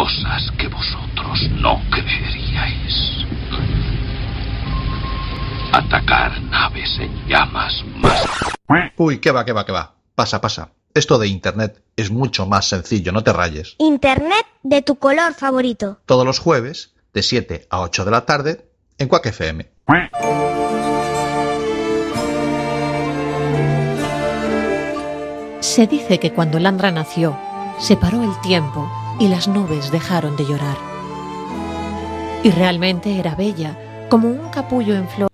cosas que vosotros no creeríais. Atacar naves en llamas más... Uy, qué va, qué va, qué va. Pasa, pasa. Esto de Internet es mucho más sencillo, no te rayes. Internet de tu color favorito. Todos los jueves, de 7 a 8 de la tarde, en Quack FM. Se dice que cuando Landra nació, se paró el tiempo y las nubes dejaron de llorar. Y realmente era bella, como un capullo en flor.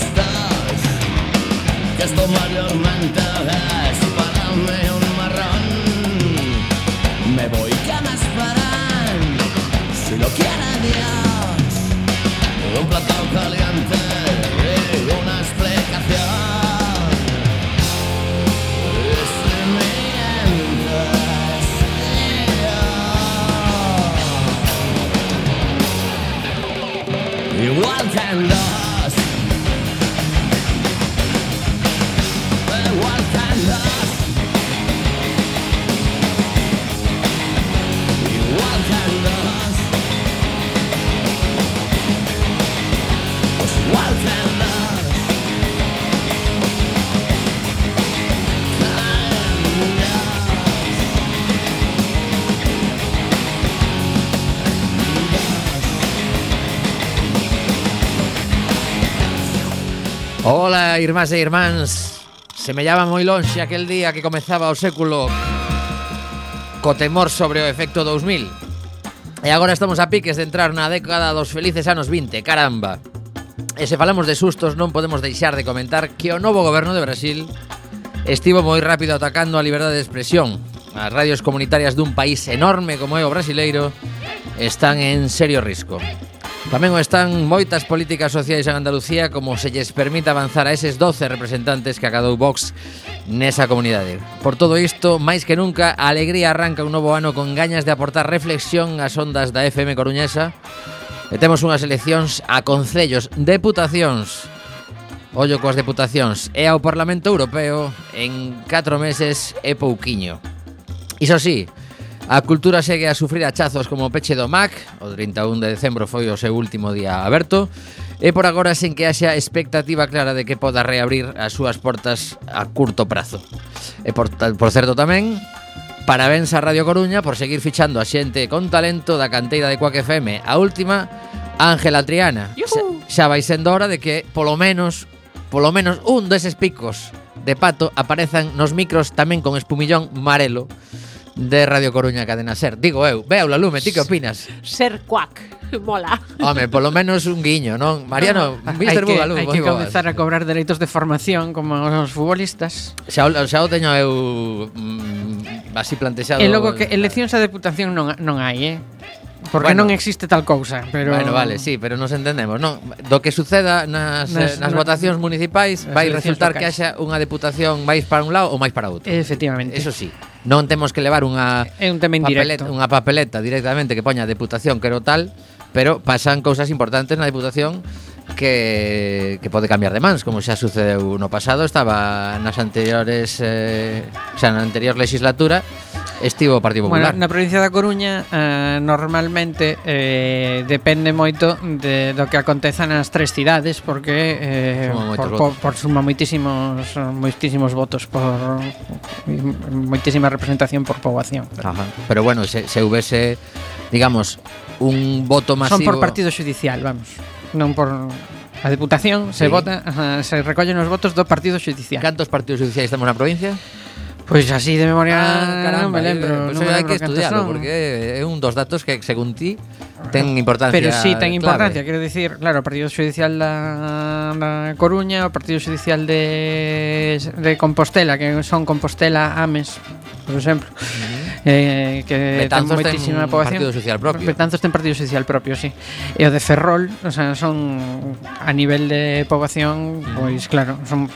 Todos que esto mayormente es para un marrón. Me voy que me esperan, si lo quiere Dios, un plato caliente y una explicación. Yo Igual que en Ola, irmás e irmáns Se me llama moi lonxe aquel día que comezaba o século Co temor sobre o efecto 2000 E agora estamos a piques de entrar na década dos felices anos 20, caramba E se falamos de sustos non podemos deixar de comentar que o novo goberno de Brasil estivo moi rápido atacando a liberdade de expresión. As radios comunitarias dun país enorme como é o brasileiro están en serio risco. Tamén o están moitas políticas sociais en Andalucía como se lles permite avanzar a eses 12 representantes que acadou Vox nesa comunidade. Por todo isto, máis que nunca, a alegría arranca un novo ano con gañas de aportar reflexión ás ondas da FM Coruñesa e temos unhas eleccións a concellos, deputacións, ollo coas deputacións e ao Parlamento Europeo en 4 meses e pouquiño. Iso sí, A cultura segue a sufrir achazos como o peche do MAC, o 31 de decembro foi o seu último día aberto, e por agora sen que haxa expectativa clara de que poda reabrir as súas portas a curto prazo. E por, por certo tamén, parabéns a Radio Coruña por seguir fichando a xente con talento da canteira de Coaque FM, a última, Ángela Triana. Yuhu. Xa, xa vai sendo hora de que polo menos polo menos un deses picos de pato aparezan nos micros tamén con espumillón marelo de Radio Coruña Cadena Ser. Digo eu, Beula Lume, ti que opinas? Ser cuac, mola. Home, polo menos un guiño, non? Mariano, Mr. Bugalú, Hai que, Bugalú, hai que a cobrar dereitos de formación como os futbolistas. Xa, xa o teño eu mm, así plantexado. E logo que eleccións a deputación non, non hai, eh? Porque bueno, non existe tal cousa, pero Bueno, vale, sí, pero nos entendemos, non? Do que suceda nas nas, eh, nas no, votacións municipais nas vai resultar locais. que haxa unha deputación máis para un lado ou máis para outro. Efectivamente. Eso sí non temos que levar unha é un tema papeleta, unha papeleta directamente que poña deputación quero tal, pero pasan cousas importantes na deputación que, que pode cambiar de mans, como xa sucedeu no pasado, estaba nas anteriores eh, xa na anterior legislatura estivo o Partido Popular. Bueno, na provincia da Coruña eh, normalmente eh, depende moito de, do que aconteza nas tres cidades porque eh, suma por, por, por suma moitísimos moitísimos votos por moitísima representación por poboación. Ajá. Pero bueno, se, se houvese digamos un voto masivo Son por partido judicial, vamos non por a Deputación, se sí. vota, se recollen os votos do Partido Judicial. Cantos partidos judiciais estamos na provincia? Pois pues así de memoria ah, caramba, non me lembro. Eh, pois pues no hai que estudiarlo, son. porque é un dos datos que, según ti, ten importancia Pero sí, ten importancia, clave. quero dicir, claro, o Partido Judicial da, da Coruña, o Partido Judicial de, de Compostela, que son Compostela, Ames, por exemplo. Mm eh, que Betanzos ten moitísima poboación. Partido Social propio. Betanzos ten Partido Social propio, sí. E o de Ferrol, o sea, son a nivel de poboación, pois claro, son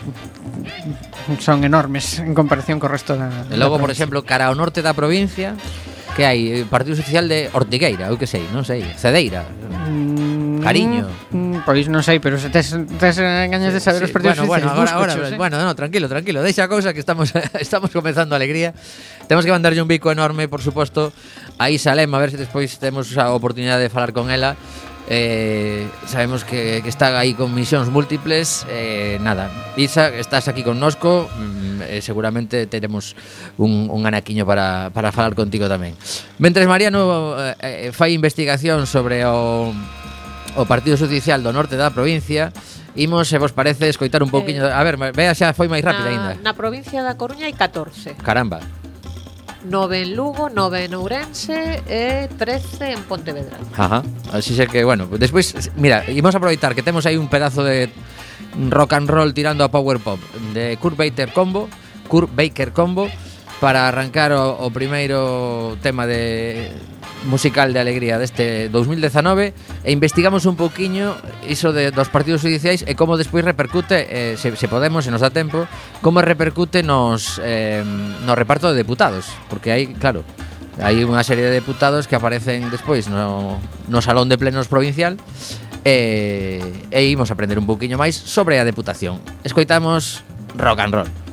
son enormes en comparación co resto da. E logo, da por exemplo, cara ao norte da provincia, que hai eh, Partido Social de Ortigueira, eu que sei, non sei, Cedeira. Mm, Mm, Cariño. Mm, pois non sei, pero se tes, tes gañas de saber sí, os partidos bueno, bueno, agora, agora, eh? bueno, no, tranquilo, tranquilo, deixa a cousa que estamos estamos comenzando a alegría. Temos que mandarlle un bico enorme, por suposto, a Isalem, a ver se despois temos a oportunidade de falar con ela. Eh, sabemos que, que está aí con misións múltiples eh, Nada, Isa, estás aquí connosco mm, eh, Seguramente teremos un, un anaquiño para, para falar contigo tamén Mentres Mariano eh, eh fai investigación sobre o o Partido Social do Norte da provincia Imos, se vos parece, escoitar un eh, pouquiño eh, A ver, vea xa foi máis rápida na, ainda Na provincia da Coruña hai 14 Caramba nove en Lugo, nove en Ourense e 13 en Pontevedra. Ajá. Así é que, bueno, despois, mira, imos aproveitar que temos aí un pedazo de rock and roll tirando a power pop de Kurt Baker Combo, Kurt Baker Combo, para arrancar o, o primeiro tema de musical de alegría deste 2019 e investigamos un pouquiño iso de, dos partidos judiciais e como despois repercute, eh, se, se podemos, se nos dá tempo, como repercute nos, eh, no reparto de deputados, porque aí, claro, hai unha serie de deputados que aparecen despois no, no Salón de Plenos Provincial e, e imos aprender un pouquiño máis sobre a deputación. Escoitamos rock and roll.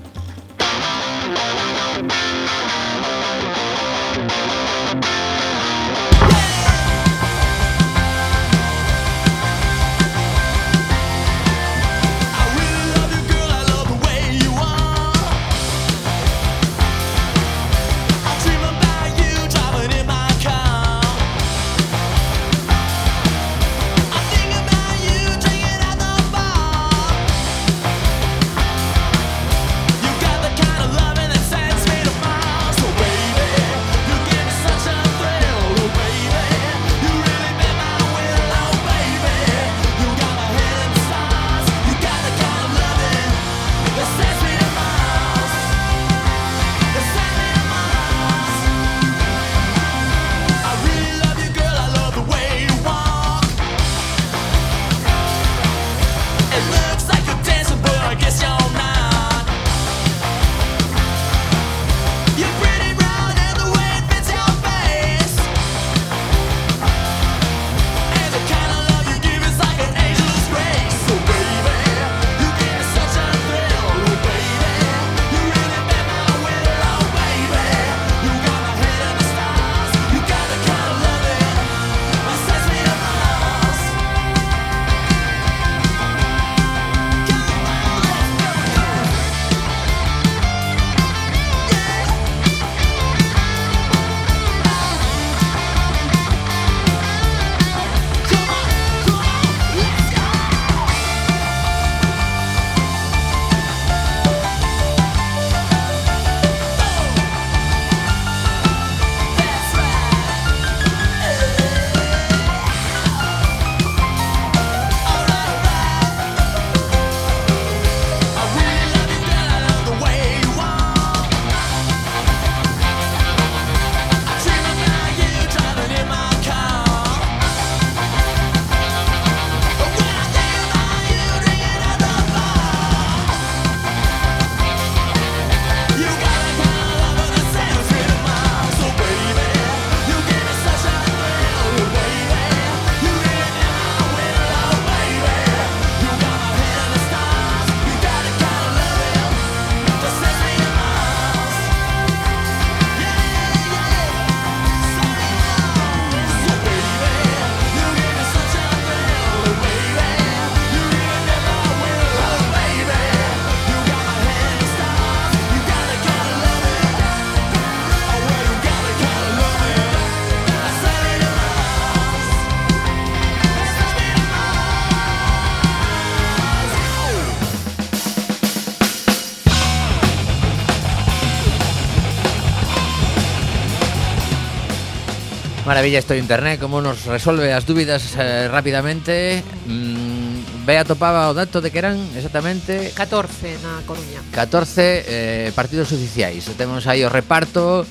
maravilla isto internet Como nos resolve as dúbidas eh, rapidamente mm, Bea topaba o dato de que eran exactamente 14 na Coruña. 14 eh, partidos oficiais. Temos aí o reparto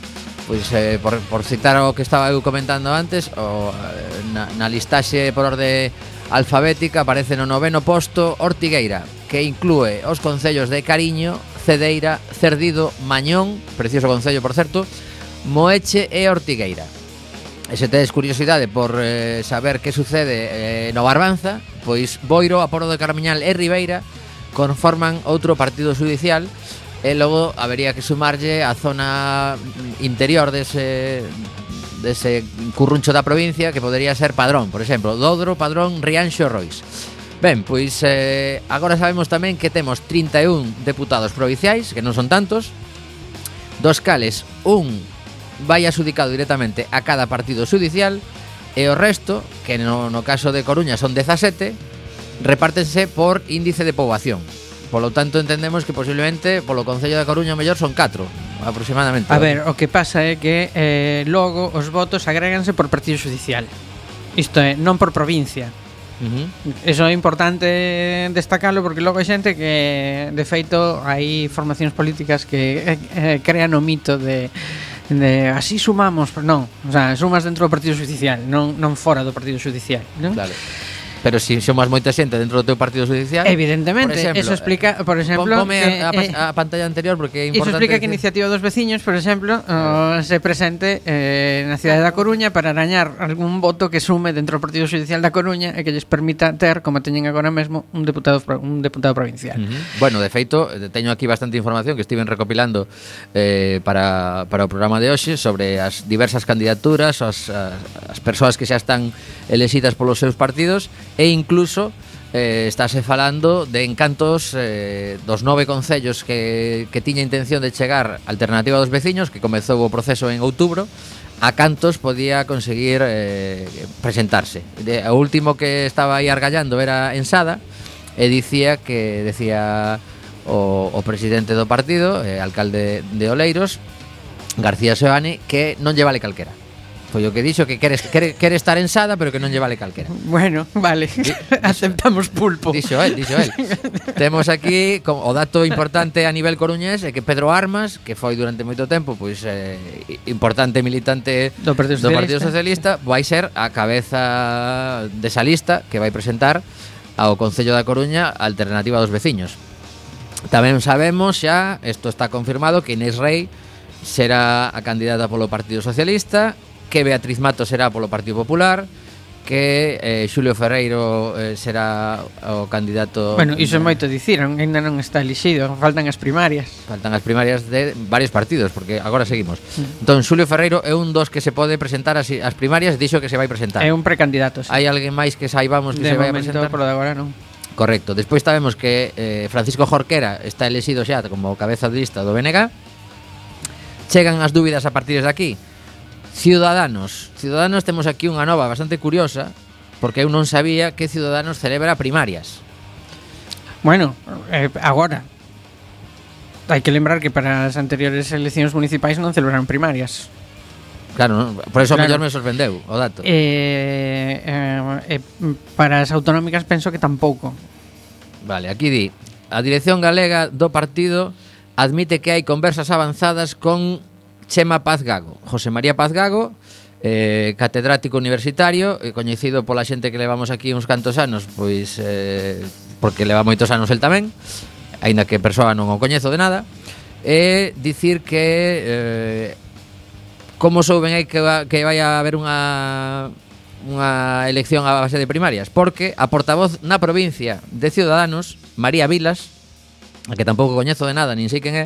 Pois eh, por, por citar o que estaba eu comentando antes o, eh, na, na listaxe por orde alfabética Aparece no noveno posto Ortigueira Que inclúe os concellos de Cariño Cedeira, Cerdido, Mañón Precioso concello, por certo Moeche e Ortigueira. E se tedes curiosidade por eh, saber que sucede eh, no Barbanza, pois Boiro, Aporo de Carmiñal e Ribeira conforman outro partido judicial e logo habería que sumarlle a zona interior dese dese curruncho da provincia que podería ser Padrón, por exemplo, Dodro, Padrón, Rianxo, Rois. Ben, pois eh, agora sabemos tamén que temos 31 deputados provinciais, que non son tantos, dos cales un vai adjudicado directamente a cada partido judicial e o resto, que no, no caso de Coruña son 17, repártense por índice de poboación. Polo tanto, entendemos que posiblemente polo Concello da Coruña o mellor son 4 aproximadamente. A ver, o que pasa é que eh, logo os votos agréganse por partido judicial. Isto é, non por provincia. Uh -huh. Eso é importante destacarlo porque logo hai xente que de feito hai formacións políticas que eh, eh crean o mito de de así sumamos, non, o sea, sumas dentro do partido judicial, non non fora do partido judicial, non? Claro. Pero si somos moita xente dentro do teu partido judicial... Evidentemente, exemplo, eso explica, por exemplo... Pon, eh, a, eh, a, pantalla anterior porque é importante... Iso explica que Iniciativa dos Veciños, por exemplo, oh, se presente eh, na cidade da Coruña para arañar algún voto que sume dentro do Partido Judicial da Coruña e que lles permita ter, como teñen agora mesmo, un deputado un deputado provincial. Uh -huh. Bueno, de feito, eh, teño aquí bastante información que estiven recopilando eh, para, para o programa de hoxe sobre as diversas candidaturas, as, as, as persoas que xa están elexidas polos seus partidos e incluso eh, estáse falando de encantos eh, dos nove concellos que, que tiña intención de chegar alternativa dos veciños que comezou o proceso en outubro a cantos podía conseguir eh, presentarse. De, o último que estaba aí argallando era Ensada e dicía que decía o, o presidente do partido eh, alcalde de Oleiros García Seoane que non lle vale calquera. Foi o que dixo que queres quere, quere estar en Sada, pero que non lle vale calquera. Bueno, vale. Aceptamos pulpo. Dixo el, dixo el. Temos aquí o dato importante a nivel coruñés é que Pedro Armas, que foi durante moito tempo pois eh, importante militante do Partido Socialista, do Partido Socialista vai ser a cabeza desa lista que vai presentar ao Concello da Coruña Alternativa dos Veciños. Tamén sabemos xa, isto está confirmado, que Inés Rey será a candidata polo Partido Socialista que Beatriz Mato será polo Partido Popular, que eh, Xulio Ferreiro eh, será o candidato Bueno, iso é moito dicir, ainda non está elixido, faltan as primarias. Faltan as primarias de varios partidos, porque agora seguimos. Mm. Entón, Xulio Ferreiro é un dos que se pode presentar as, as primarias, dixo que se vai presentar. É un precandidato, sí. Hai alguén máis que saibamos que de se vai a presentar? Por de agora non. Correcto. Despois sabemos que eh, Francisco Jorquera está elexido xa como cabeza de lista do BNG. Chegan as dúbidas a partir de aquí Ciudadanos. Ciudadanos temos aquí unha nova bastante curiosa, porque eu non sabía que Ciudadanos celebra primarias. Bueno, eh, agora. Hai que lembrar que para as anteriores eleccións municipais non celebraron primarias. Claro, por eso claro. mellor me sorprendeu o dato. Eh, eh, eh, para as autonómicas penso que tampouco. Vale, aquí di A dirección galega do partido admite que hai conversas avanzadas con Chema Paz Gago, José María Paz Gago, eh, catedrático universitario e coñecido pola xente que levamos aquí uns cantos anos, pois eh, porque leva moitos anos el tamén, aínda que persoa non o coñezo de nada, e dicir que eh, como souben aí que, va, que vai a haber unha unha elección a base de primarias? Porque a portavoz na provincia de Ciudadanos, María Vilas A que tampouco coñezo de nada, nin sei quen é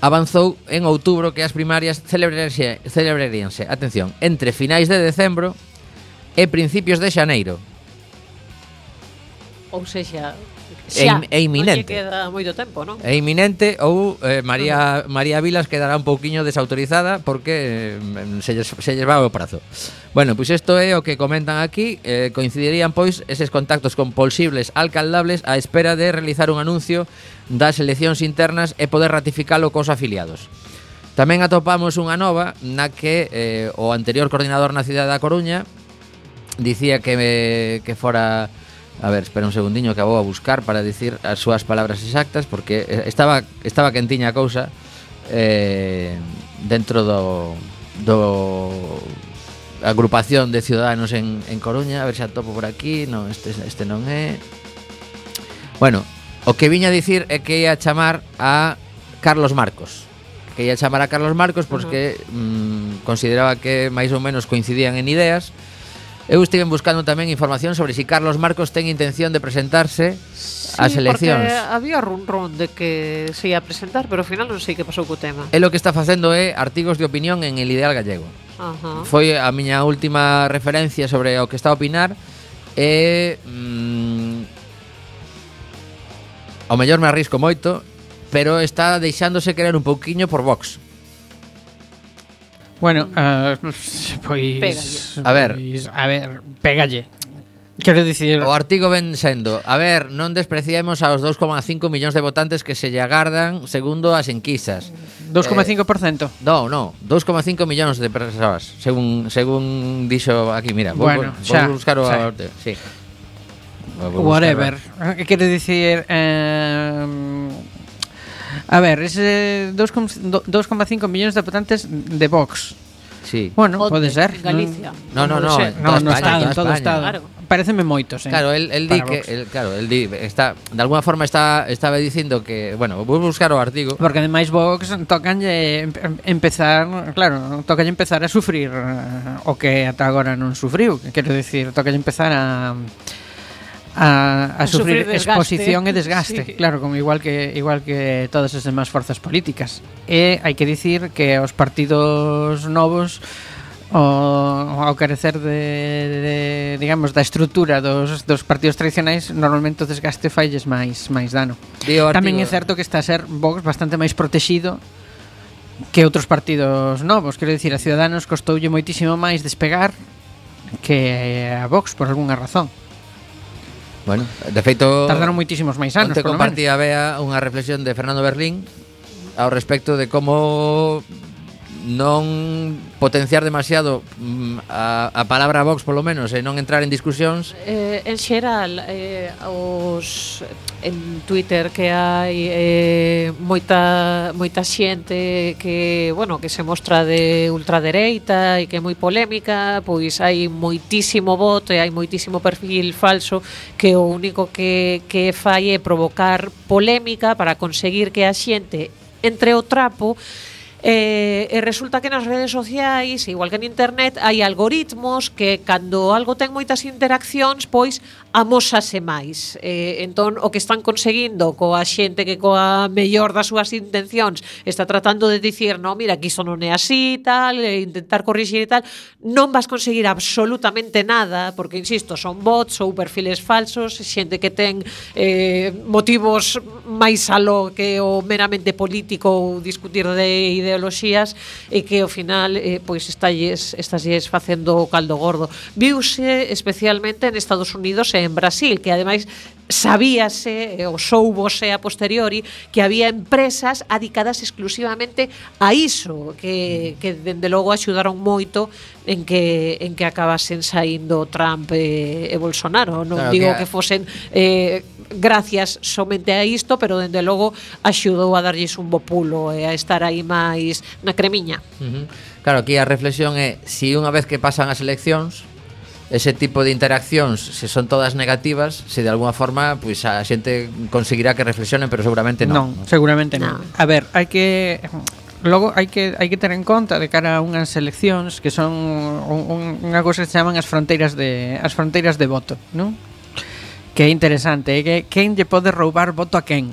avanzou en outubro que as primarias celebraríanse, celebraríanse atención, entre finais de decembro e principios de xaneiro. Ou seja, Xa, é, é iminente. Non queda moito tempo, non? É iminente ou eh, María María Vilas quedará un pouquiño desautorizada porque eh, se, se lleva o prazo. Bueno, pois isto é o que comentan aquí, eh, coincidirían pois eses contactos con posibles alcaldables á espera de realizar un anuncio das eleccións internas e poder ratificalo cos afiliados. Tamén atopamos unha nova na que eh, o anterior coordinador na cidade da Coruña dicía que, eh, que fora A ver, espera un segundiño que vou a buscar para dicir as súas palabras exactas porque eh, estaba estaba quentiña a cousa eh, dentro do do agrupación de ciudadanos en, en Coruña, a ver se atopo por aquí, non, este, este non é. Bueno, o que viña a dicir é que ia chamar a Carlos Marcos. Que ia chamar a Carlos Marcos porque uh -huh. mm, consideraba que máis ou menos coincidían en ideas, Eu estive buscando tamén información sobre si Carlos Marcos ten intención de presentarse sí, ás eleccións. porque había run run de que se ia presentar, pero ao final non sei que pasou co tema. El o que está facendo é artigos de opinión en El Ideal Gallego. Ajá. Foi a miña última referencia sobre o que está a opinar e mm, ao mellor me arrisco moito, pero está deixándose querer un pouquiño por Vox. Bueno, uh, pois Pégalle. A ver. pois, a ver, pégalle. Quero dicir, O artigo ven sendo, a ver, non despreciemos aos 2,5 millóns de votantes que se lle agardan segundo as enquisas. 2,5%. No, no, 2,5 millóns de persoas, según según dixo aquí, mira, vou, Bueno, vou xa, buscar o xa. sí. Vou Whatever. Que quero dicir eh, A ver, ese 2,5 millóns de votantes de Vox. Sí. Bueno, Ponte, pode ser. Galicia. No, no, no, no, en no, no, España, estado, en todo estado. Claro. Pareceme moitos, eh. Claro, el el di que el, claro, el di está de alguna forma está estaba dicindo que, bueno, vou buscar o artigo. Porque ademais Vox tocanlle empezar, claro, tocalle empezar a sufrir eh, o que ata agora non sufriu, quero dicir, tocalle empezar a a, a, a sufrir, sufrir desgaste. exposición e desgaste, sí. claro, como igual que igual que todas as demás forzas políticas. E hai que dicir que os partidos novos o, ao carecer de, de digamos da estrutura dos, dos partidos tradicionais normalmente o desgaste falles máis máis dano. Digo, Tamén é certo que está a ser Vox bastante máis protexido que outros partidos novos, quero dicir, a Ciudadanos costoulle moitísimo máis despegar que a Vox por algunha razón. Bueno, de feito... Tardaron moitísimos máis anos, Onte compartía Bea unha reflexión de Fernando Berlín ao respecto de como non potenciar demasiado mm, a, a palabra Vox polo menos e non entrar en discusións? Eh, En xeral eh, os, en Twitter que hai eh, moita, moita xente que, bueno, que se mostra de ultradereita e que é moi polémica pois hai moitísimo voto e hai moitísimo perfil falso que o único que, que fai é provocar polémica para conseguir que a xente entre o trapo E, e resulta que nas redes sociais, igual que en internet, hai algoritmos que cando algo ten moitas interaccións, pois amosase máis. E, entón, o que están conseguindo coa xente que coa mellor das súas intencións está tratando de dicir, no, mira, que iso non é así, tal, e intentar corrixir e tal, non vas conseguir absolutamente nada, porque, insisto, son bots ou perfiles falsos, xente que ten eh, motivos máis aló que o meramente político ou discutir de ideas ideoloxías e que ao final eh, pois estalles, estalles facendo o caldo gordo. Viuse especialmente en Estados Unidos e en Brasil, que ademais sabíase eh, ou soubose a posteriori que había empresas adicadas exclusivamente a iso, que, que dende logo axudaron moito en que en que acabasen saindo Trump e, e Bolsonaro, non claro, digo que, que fosen eh gracias somente a isto, pero dende logo axudou a darlles un bo pulo e a estar aí máis na cremiña. Uh -huh. Claro, aquí a reflexión é se si unha vez que pasan as eleccións ese tipo de interaccións, se son todas negativas, se de alguna forma pois a xente conseguirá que reflexionen, pero seguramente non. Non, seguramente non. A ver, hai que logo hai que hai que ter en conta de cara a unhas eleccións que son un, un, unha cousa que se chaman as fronteiras de as fronteiras de voto, non? Que é interesante, é que quen lle pode roubar voto a quen.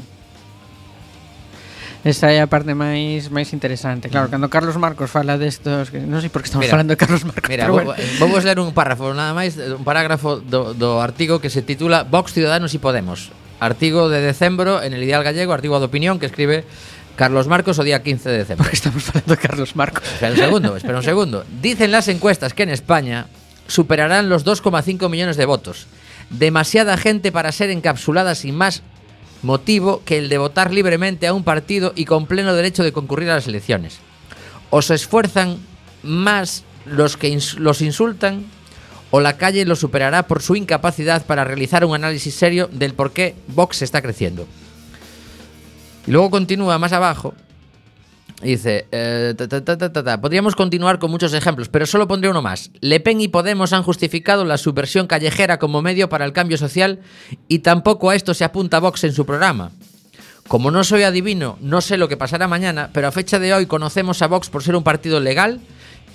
Esa é a parte máis máis interesante. Claro, mm. cando Carlos Marcos fala destos, que non sei por que estamos mira, falando de Carlos Marcos. Mira, bueno. Eh, vou, vou ler un párrafo nada máis, un parágrafo do, do artigo que se titula Vox Ciudadanos y Podemos. Artigo de decembro en el Ideal Gallego, artigo de opinión que escribe Carlos Marcos o día 15 de decembro. Porque estamos falando de Carlos Marcos. Espera un segundo, espera un segundo. Dicen las encuestas que en España superarán los 2,5 millones de votos Demasiada gente para ser encapsulada sin más motivo que el de votar libremente a un partido y con pleno derecho de concurrir a las elecciones. o se esfuerzan más los que los insultan o la calle los superará por su incapacidad para realizar un análisis serio del por qué Vox está creciendo. Y luego continúa más abajo dice, eh, podríamos continuar con muchos ejemplos, pero solo pondré uno más. Le Pen y Podemos han justificado la subversión callejera como medio para el cambio social y tampoco a esto se apunta Vox en su programa. Como no soy adivino, no sé lo que pasará mañana, pero a fecha de hoy conocemos a Vox por ser un partido legal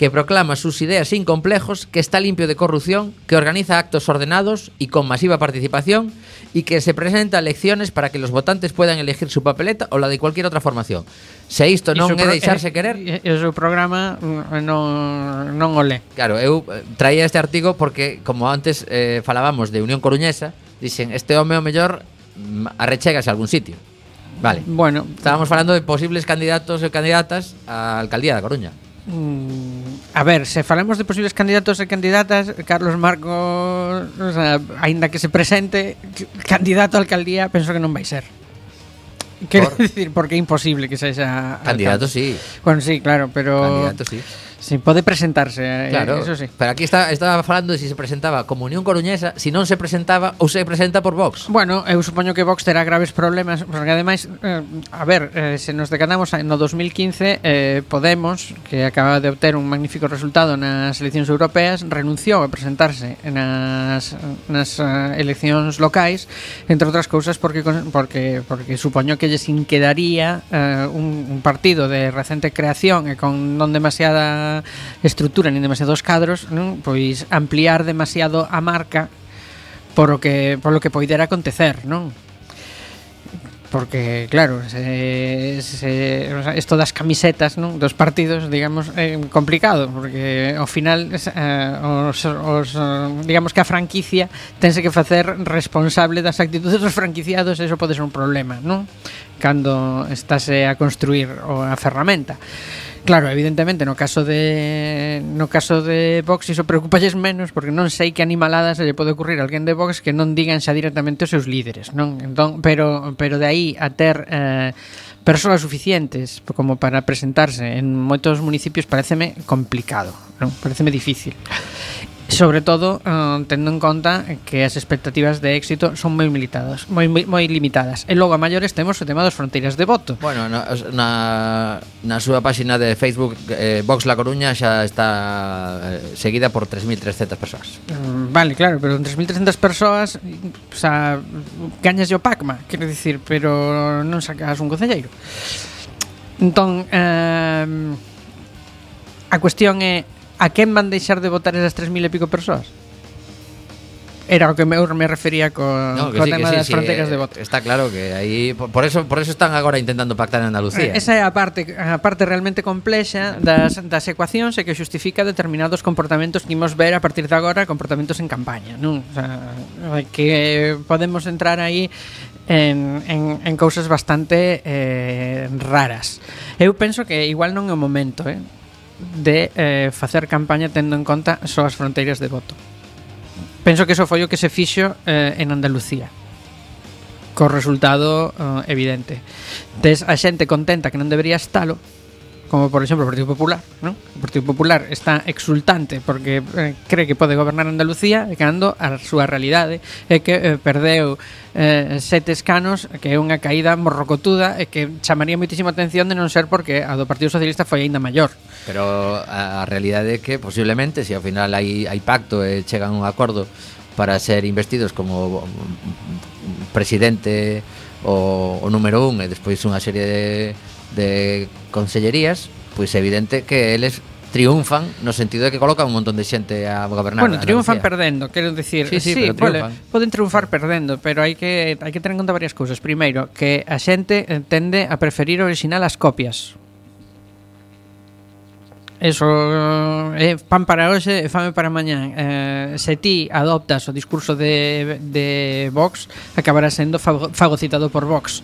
que proclama sus ideas sin complejos, que está limpio de corrupción, que organiza actos ordenados y con masiva participación, y que se presenta a elecciones para que los votantes puedan elegir su papeleta o la de cualquier otra formación. Se isto non é deixarse eh, querer... Eh, eh, e o seu programa mm, non, non o le. Claro, eu traía este artigo porque, como antes eh, falábamos de Unión Coruñesa, dixen, este home o mellor mm, arrechegase a algún sitio. Vale. Bueno, estábamos falando de posibles candidatos e candidatas á alcaldía da Coruña. Mm, A ver, se falamos de posibles candidatos e candidatas, Carlos Marcos, o sea, aínda que se presente candidato a alcaldía, penso que non vai ser. Quero Por... dicir, porque é imposible que sexa Candidato, alcalde. sí. Bueno, sí, claro, pero Candidato, sí. Si pode presentarse, eh, claro, eso sí. Pero aquí está, estaba falando de si se presentaba como Unión Coruñesa, si non se presentaba ou se presenta por Vox. Bueno, eu supoño que Vox terá graves problemas, porque ademais, eh, a ver, eh, se nos decanamos no 2015, eh, Podemos, que acaba de obter un magnífico resultado nas eleccións europeas, renunciou a presentarse nas, nas uh, eleccións locais, entre outras cousas porque porque porque supoño que lles inquedaría eh, un, un partido de recente creación e con non demasiada estrutura nin demasiados cadros, non? Pois ampliar demasiado a marca por o que por lo que poidera acontecer, non? porque claro, se, se, esto das camisetas non, dos partidos, digamos, é eh, complicado, porque ao final eh, os, os, digamos que a franquicia tense que facer responsable das actitudes dos franquiciados, eso pode ser un problema, non? Cando estáse a construir a ferramenta. Claro, evidentemente, no caso de no caso de Vox iso preocupalles menos porque non sei que animalada se lle pode ocurrir a alguén de Vox que non digan xa directamente os seus líderes, non? Entón, pero pero de aí a ter eh, persoas suficientes como para presentarse en moitos municipios pareceme complicado, non? Pareceme difícil sobre todo eh, uh, tendo en conta que as expectativas de éxito son moi limitadas, moi, moi, moi limitadas. E logo a maiores temos o tema das fronteiras de voto. Bueno, na, na, na súa páxina de Facebook eh, Vox La Coruña xa está eh, seguida por 3.300 persoas. Mm, vale, claro, pero 3.300 persoas o sea, gañas o Pacma, quero dicir, pero non sacas un concelleiro. Entón, eh, a cuestión é a quen van deixar de votar esas 3.000 e pico persoas? Era o que me, me refería co, no, co sí, tema sí, das sí, fronteiras eh, de voto. Está claro que aí por, por eso por eso están agora intentando pactar en Andalucía. Eh, esa é a parte a parte realmente complexa das das ecuacións e que xustifica determinados comportamentos que imos ver a partir de agora, comportamentos en campaña, non? O sea, que podemos entrar aí en, en, en cousas bastante eh, raras. Eu penso que igual non é o momento, eh? de eh, facer campaña tendo en conta só as fronteiras de voto. Penso que eso foi o que se fixo eh, en Andalucía co resultado eh, evidente. Tes a xente contenta que non debería estalo como por exemplo o Partido Popular, non? O Partido Popular está exultante porque eh, cree que pode gobernar Andalucía e cando a súa realidade é que eh, perdeu eh, sete escanos, que é unha caída morrocotuda e que chamaría moitísima atención de non ser porque a do Partido Socialista foi aínda maior. Pero a, a realidade é que posiblemente se ao final hai, hai pacto e eh, chegan un acordo para ser investidos como mm, mm, presidente o, o número un e despois unha serie de de consellerías, pois é evidente que eles triunfan no sentido de que colocan un montón de xente a gobernar. Bueno, triunfan Andalucía. perdendo, quero dicir, sí, sí, sí vale, poden triunfar perdendo, pero hai que hai que ter en conta varias cousas. Primeiro, que a xente eh, tende a preferir original as copias. Eso é eh, pan para hoxe e fame para mañán. Eh, se ti adoptas o discurso de, de Vox, acabarás sendo fagocitado por Vox.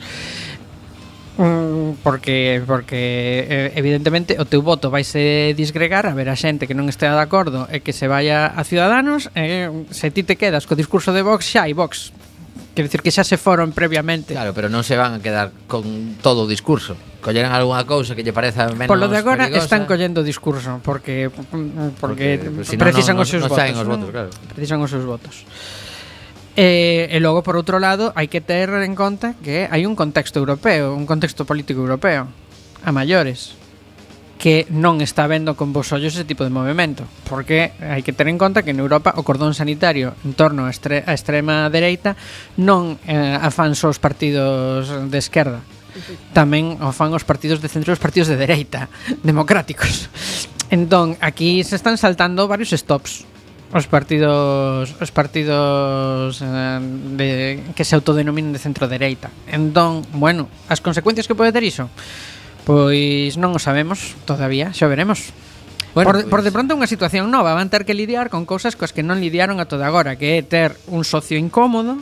Mm, porque porque eh, evidentemente o teu voto vai se disgregar a ver a xente que non estea de acordo e que se vaya a Ciudadanos e se ti te quedas co discurso de Vox xa hai Vox. Quer decir que xa se foron previamente. Claro, pero non se van a quedar con todo o discurso. Colleran algunha cousa que lle pareza menos Por lo de agora perigosa. están collendo discurso porque porque, porque eh, pues, precisan no, no, os seus no, no votos, os votos claro. precisan os seus votos. E, e logo, por outro lado, hai que ter en conta que hai un contexto europeo, un contexto político europeo, a maiores, que non está vendo con vos ollos ese tipo de movimento, porque hai que ter en conta que en Europa o cordón sanitario en torno a, estre a extrema dereita non eh, afan só os partidos de esquerda, tamén o fan os partidos de centro e os partidos de dereita, democráticos. Entón, aquí se están saltando varios stops Os partidos os partidos eh, de, que se autodenominan de centro dereita. Entón, bueno, as consecuencias que pode ter iso? Pois non o sabemos todavía, xa veremos. Bueno, por, pois... por de pronto unha situación nova, van ter que lidiar con cousas coas que non lidiaron a toda agora, que é ter un socio incómodo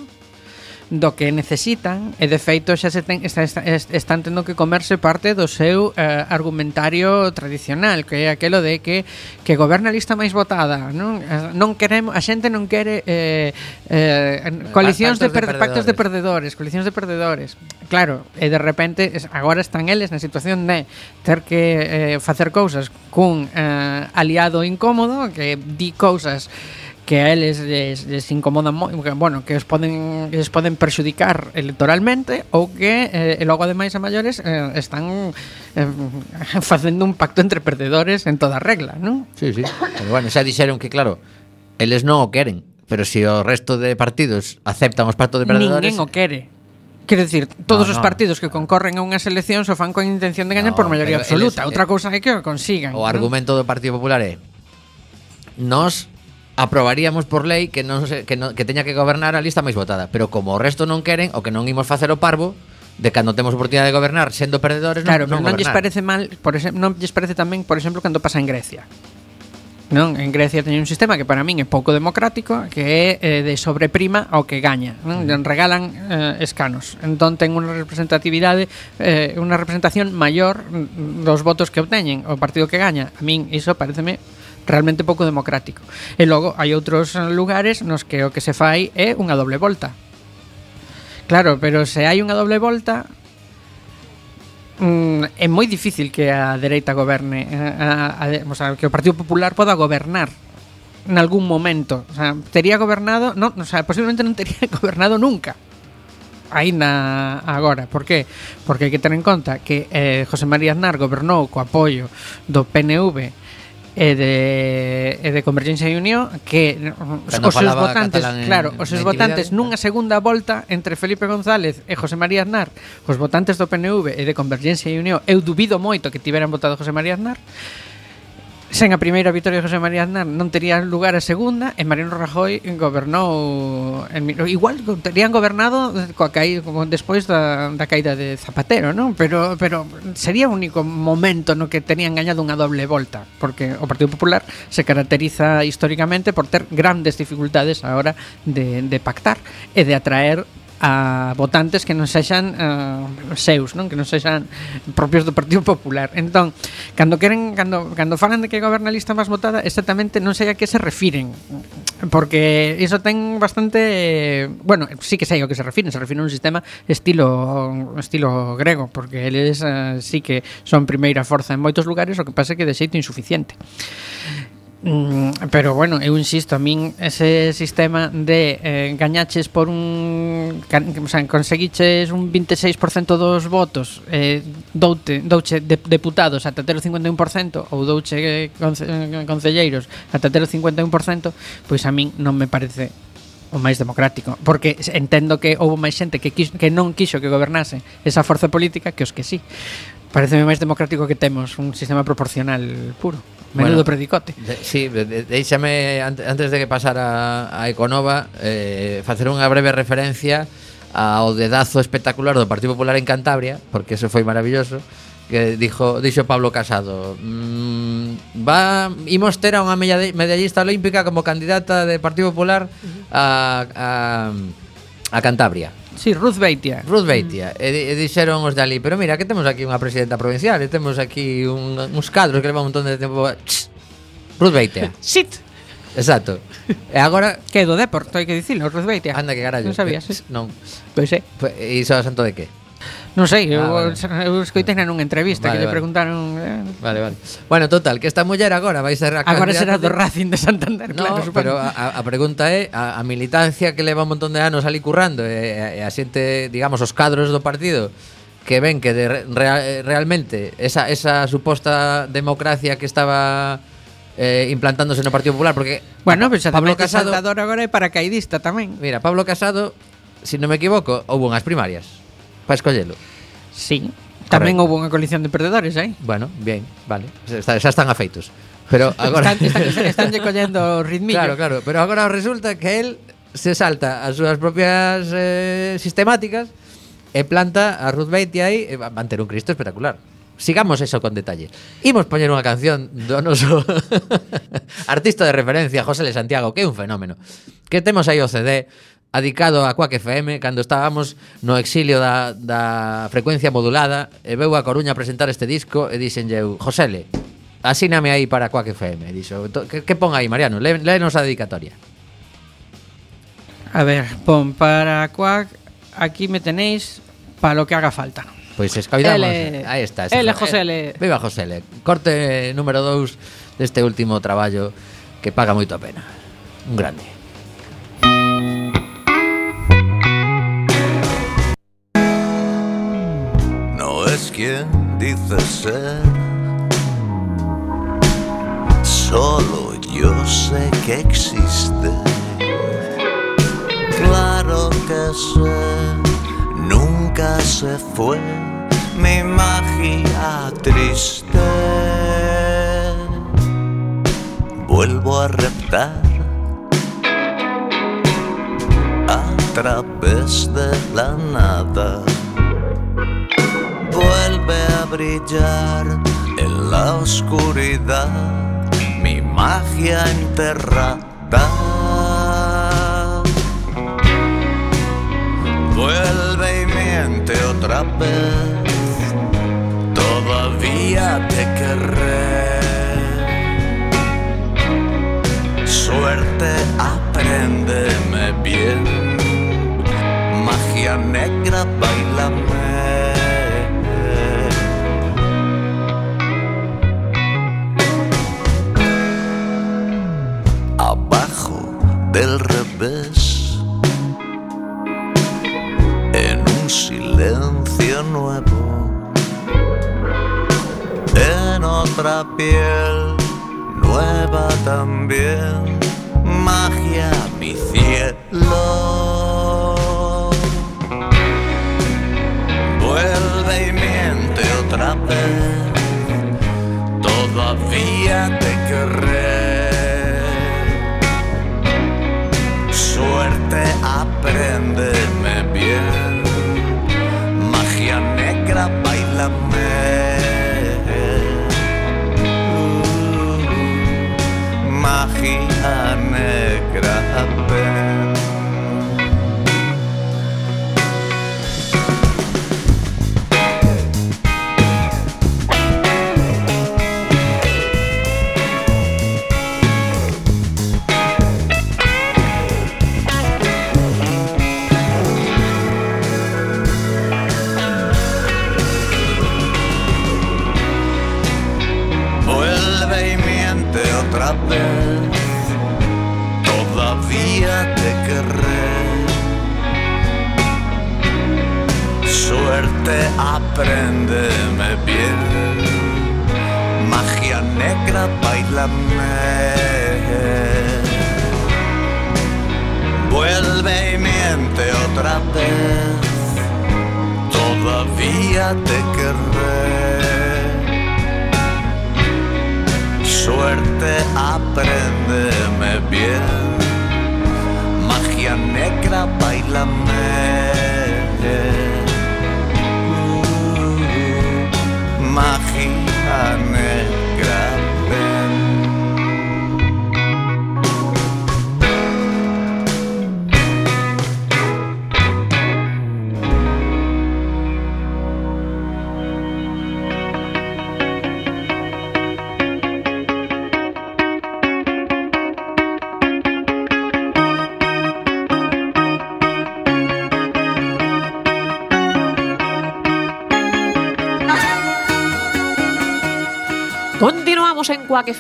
do que necesitan e de feito xa se ten, está, está, están tendo que comerse parte do seu eh, argumentario tradicional que é aquelo de que que goberna a lista máis votada non, eh, non queremos, a xente non quere eh, eh, eh coalicións pactos de, per, de pactos de perdedores. coalicións de perdedores. Claro, e de repente agora están eles na situación de ter que eh, facer cousas cun eh, aliado incómodo que di cousas que a eles les, les incomodan moi, que, bueno, que os poden que os poden perxudicar electoralmente ou que eh, e logo ademais a maiores eh, están eh, facendo un pacto entre perdedores en toda regla, non? Sí, sí. Pero bueno, xa dixeron que claro, eles non o queren, pero se si o resto de partidos aceptan os pactos de perdedores, ninguén o quere. Quero dicir, todos no, no. os partidos que concorren a unhas eleccións o fan con intención de gañar no, por maioría absoluta. Eles, Outra cousa é que o consigan. O ¿no? argumento do Partido Popular é nós aprobaríamos por lei que non se, que, non, que teña que gobernar a lista máis votada, pero como o resto non queren o que non imos facer o parvo de cando temos oportunidade de gobernar sendo perdedores claro, non, non, non lles parece mal por exemplo, non lles parece tamén, por exemplo, cando pasa en Grecia Non, en Grecia teñen un sistema que para min é pouco democrático, que é eh, de sobreprima ao que gaña, non? Mm. Regalan eh, escanos. Entón ten unha representatividade, eh, unha representación maior mm, dos votos que obteñen o partido que gaña. A min iso pareceme realmente pouco democrático. E logo hai outros lugares nos que o que se fai é unha doble volta. Claro, pero se hai unha doble volta mm, é moi difícil que a dereita goberne, a, a, a, o sea, que o Partido Popular poda gobernar en algún momento. O sea, tería gobernado, non, o sea, posiblemente non tería gobernado nunca aínda agora. Por qué? Porque hai que ter en conta que eh, José María Aznar gobernou co apoio do PNV e de, e de Convergencia e Unión que Cando os seus votantes, claro, os seus votantes nunha segunda volta entre Felipe González e José María Aznar, os votantes do PNV e de Convergencia e Unión, eu dubido moito que tiveran votado José María Aznar, Sen a primeira victoria de José María Aznar non tería lugar a segunda e Mariano Rajoy gobernou en, igual terían gobernado coa caída como despois da, da caída de Zapatero, non? Pero pero sería o único momento no que tenían gañado unha doble volta, porque o Partido Popular se caracteriza históricamente por ter grandes dificultades a hora de, de pactar e de atraer a votantes que non sexan uh, seus, non? Que non sexan propios do Partido Popular. Entón, cando queren cando cando falan de que goberna a lista máis votada, exactamente non sei a que se refiren, porque iso ten bastante, bueno, sí que sei a que se refiren, se refiren a un sistema estilo estilo grego, porque eles uh, sí que son primeira forza en moitos lugares, o que pasa é que de xeito insuficiente. Mm, pero bueno, eu insisto, a min ese sistema de eh, gañaches por un can, o sea, conseguiches un 26% dos votos, eh doute, douche de, deputados ata ter o 51% ou douche eh, conce, eh, concelleiros ata ter o 51%, pois a min non me parece o máis democrático, porque entendo que houve máis xente que quixo, que non quixo que gobernase esa forza política que os que sí. Pareceme máis democrático que temos un sistema proporcional puro. Menudo bueno, predicote. De, sí, deixame antes de que pasara a Econova eh, facer unha breve referencia ao dedazo espectacular do Partido Popular en Cantabria, porque eso foi maravilloso, que dijo dixo Pablo Casado, mmm, va imos ter a unha medallista olímpica como candidata de Partido Popular a, a, a Cantabria. Sí, Ruth Beitia. Ruth Beitia. Mm. E, e dixeron os de ali, pero mira, que temos aquí unha presidenta provincial, e temos aquí un, uns cadros que leva un montón de tempo... Tss, Ruth Beitia. Sit. Exacto. E agora... Que do Depor, hai que dicilo, Ruth Beitia. Anda, que carallo. Non sabías. Eh? Non. Pois é. Iso a santo de que? Non sei, ah, eu, vale. eu escoitei nunha entrevista vale, que lle vale. preguntaron... Eh. Vale, vale. Bueno, total, que esta muller agora vai ser a Agora será do Racing de Santander, no, claro, supongo. pero a, a pregunta é a, a militancia que leva un montón de anos ali currando e, e a xente, digamos, os cadros do partido que ven que de, real, realmente esa, esa suposta democracia que estaba eh, implantándose no Partido Popular porque Bueno, pero pues, Pablo Casado Saltador agora é paracaidista tamén. Mira, Pablo Casado, se si non me equivoco, houve unhas primarias para escollelo. Sí. Tamén houve unha coalición de perdedores aí. Bueno, bien, vale. Está, xa están afeitos. Pero agora están, están, están collendo o ritmillo. Claro, claro, pero agora resulta que el se salta as súas propias eh, sistemáticas e planta a Ruth Beatty aí e va manter un Cristo espectacular. Sigamos eso con detalle. Imos poñer unha canción do noso artista de referencia, José Le Santiago, que é un fenómeno. Que temos aí o CD adicado a Quack FM cando estábamos no exilio da, da frecuencia modulada e veu a Coruña presentar este disco e dixenlle eu, Josele, asíname aí para Quack FM. E dixo, que, que pon aí, Mariano? Le, léenos a dedicatoria. A ver, pon para Quack, aquí me tenéis para lo que haga falta. Pois pues escoidamos. L... Aí está. L, Josele. Eh, viva Josele. Corte número 2 deste último traballo que paga moito a pena. Un grande. Quien dice ser. Solo yo sé que existe. Claro que sé, nunca se fue mi magia triste. Vuelvo a reptar a través de la nada vuelve a brillar en la oscuridad mi magia enterrada. Vuelve y miente otra vez, todavía te querré. Suerte, apréndeme bien, magia negra, otra piel nueva también, magia mi cielo. Vuelve y miente otra vez, todavía te querré. Suerte, apréndeme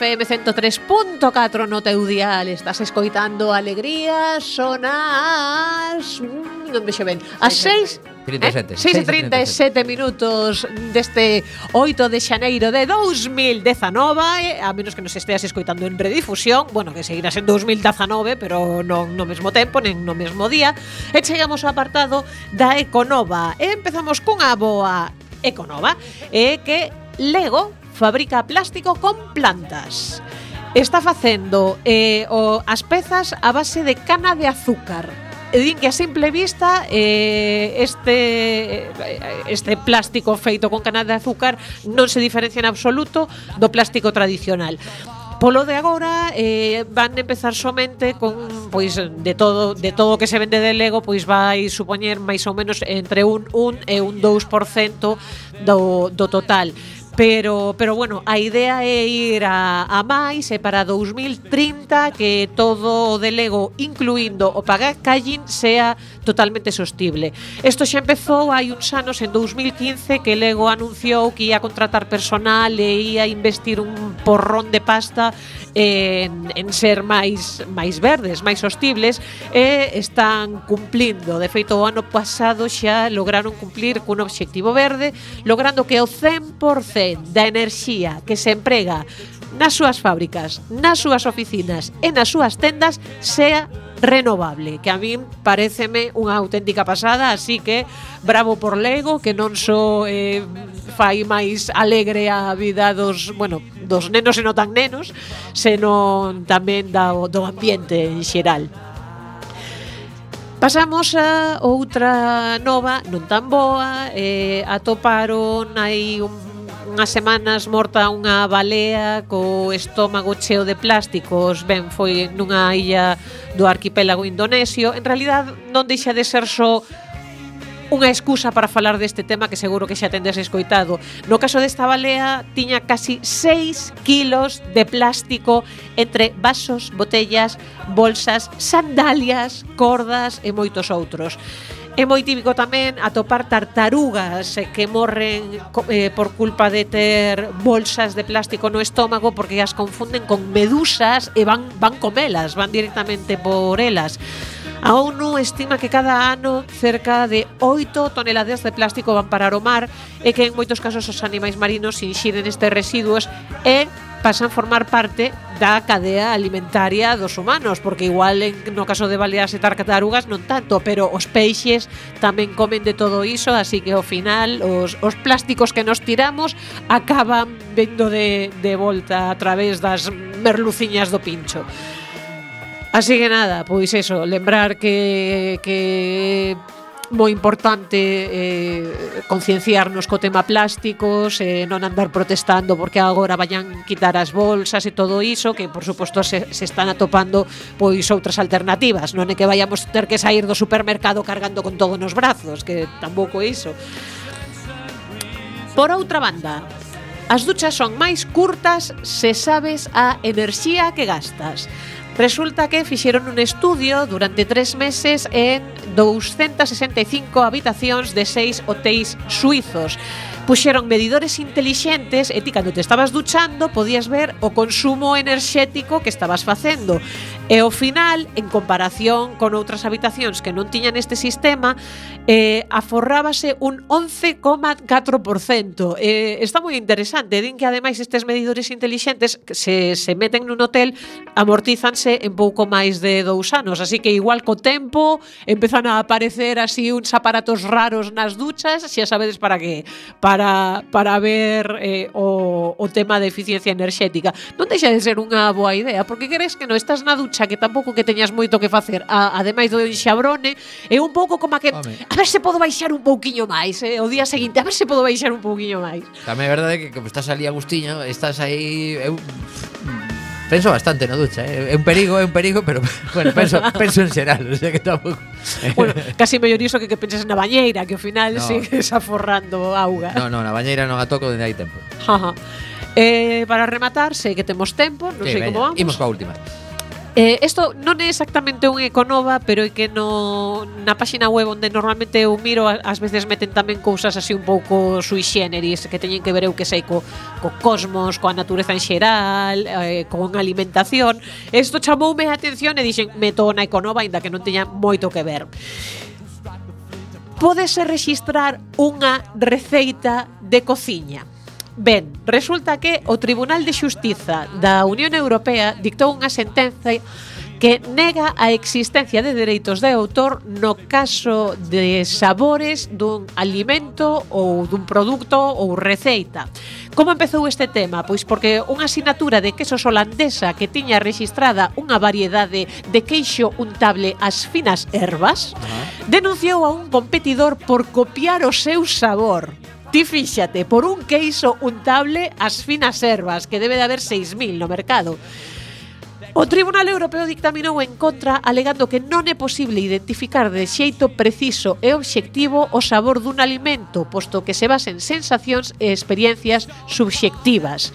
FM 103.4 no teu dial. Estás escoitando Alegría Sonás. Mm, Non me xe ben As 6 37. Eh? 6 e 37 minutos deste 8 de xaneiro de 2019 A menos que nos esteas escoitando en redifusión. Bueno, que seguirás en 2019 Pero non no mesmo tempo, nen no mesmo día. E chegamos ao apartado da Econova. E empezamos cunha boa Econova E que Lego fabrica plástico con plantas. Está facendo eh, o, as pezas a base de cana de azúcar. E din que a simple vista eh, este eh, este plástico feito con cana de azúcar non se diferencia en absoluto do plástico tradicional. Polo de agora eh, van empezar somente con pois de todo de todo o que se vende de Lego pois vai supoñer máis ou menos entre un 1 e un 2% do, do total. Pero, pero bueno, a idea é ir a, a máis e para 2030 que todo o delego, incluindo o packaging sea totalmente sostible. Isto xa empezou hai uns anos, en 2015, que Lego anunciou que ia contratar personal e ia investir un porrón de pasta en, en ser máis máis verdes, máis sostibles, e están cumplindo. De feito, o ano pasado xa lograron cumplir cun obxectivo verde, logrando que o 100% ben da enerxía que se emprega nas súas fábricas, nas súas oficinas e nas súas tendas sea renovable, que a min pareceme unha auténtica pasada, así que bravo por Lego, que non só eh, fai máis alegre a vida dos, bueno, dos nenos e non tan nenos, senón tamén da, do ambiente en xeral. Pasamos a outra nova, non tan boa, eh, atoparon aí un unhas semanas morta unha balea co estómago cheo de plásticos, ben, foi nunha illa do arquipélago indonesio. En realidad non deixa de ser só unha excusa para falar deste tema que seguro que xa tendes escoitado. No caso desta balea, tiña casi 6 kilos de plástico entre vasos, botellas, bolsas, sandalias, cordas e moitos outros. É moi típico tamén atopar tartarugas eh, que morren eh, por culpa de ter bolsas de plástico no estómago porque as confunden con medusas e van van comelas, van directamente por elas. A ONU estima que cada ano cerca de 8 toneladas de plástico van parar o mar e que en moitos casos os animais marinos inxiren estes residuos e pasan a formar parte da cadea alimentaria dos humanos, porque igual en, no caso de baleas e tartarugas non tanto, pero os peixes tamén comen de todo iso, así que ao final os, os plásticos que nos tiramos acaban vendo de, de volta a través das merluciñas do pincho. Así que nada, pois eso, lembrar que, que moi importante eh, concienciarnos co tema plásticos, eh, non andar protestando porque agora vayan quitar as bolsas e todo iso, que por suposto se, se están atopando pois outras alternativas, non é que vayamos ter que sair do supermercado cargando con todo nos brazos, que tampouco é iso. Por outra banda, as duchas son máis curtas se sabes a enerxía que gastas. Resulta que fixeron un estudio durante tres meses en 265 habitacións de seis hotéis suizos. Puxeron medidores intelixentes e ti cando te estabas duchando podías ver o consumo enerxético que estabas facendo. E ao final, en comparación con outras habitacións que non tiñan este sistema, eh, aforrábase un 11,4%. Eh, está moi interesante. Din que ademais estes medidores intelixentes que se, se meten nun hotel amortízanse en pouco máis de dous anos. Así que igual co tempo empezan a aparecer así uns aparatos raros nas duchas, xa sabedes para que para, para ver eh, o, o tema de eficiencia enerxética. Non deixa de ser unha boa idea, porque crees que non estás na ducha marcha que tampouco que teñas moito que facer a, ademais do enxabrone é un pouco como a que Home. a ver se podo baixar un pouquiño máis eh, o día seguinte a ver se podo baixar un pouquiño máis tamén é verdade que como estás ali Agustiño estás aí eu Penso bastante na ducha, eh? é un perigo, é un perigo, pero bueno, penso, penso en xeral, o sea que tampouco. Bueno, casi mellor iso que que penses na bañeira, que ao final no. sigues aforrando auga. No, no, na bañeira non a toco dende hai tempo. Ajá. Eh, para rematar, sei que temos tempo, non sí, sei veña, como vamos. Imos coa última. Eh, Isto non é exactamente un Econova, pero é que no, na páxina web onde normalmente eu miro ás veces meten tamén cousas así un pouco sui generis que teñen que ver eu que sei co, co cosmos, coa natureza en xeral, eh, con alimentación. Isto chamoume a atención e dixen meto na Econova, aínda que non teña moito que ver podese rexistrar unha receita de cociña. Ben, resulta que o Tribunal de Xustiza da Unión Europea dictou unha sentenza que nega a existencia de dereitos de autor no caso de sabores dun alimento ou dun produto ou receita. Como empezou este tema? Pois porque unha sinatura de quesos holandesa que tiña registrada unha variedade de queixo untable ás finas ervas denunciou a un competidor por copiar o seu sabor. Ti fíxate, por un queixo untable as finas ervas, que debe de haber 6.000 no mercado. O Tribunal Europeo dictaminou en contra alegando que non é posible identificar de xeito preciso e obxectivo o sabor dun alimento, posto que se basa en sensacións e experiencias subxectivas.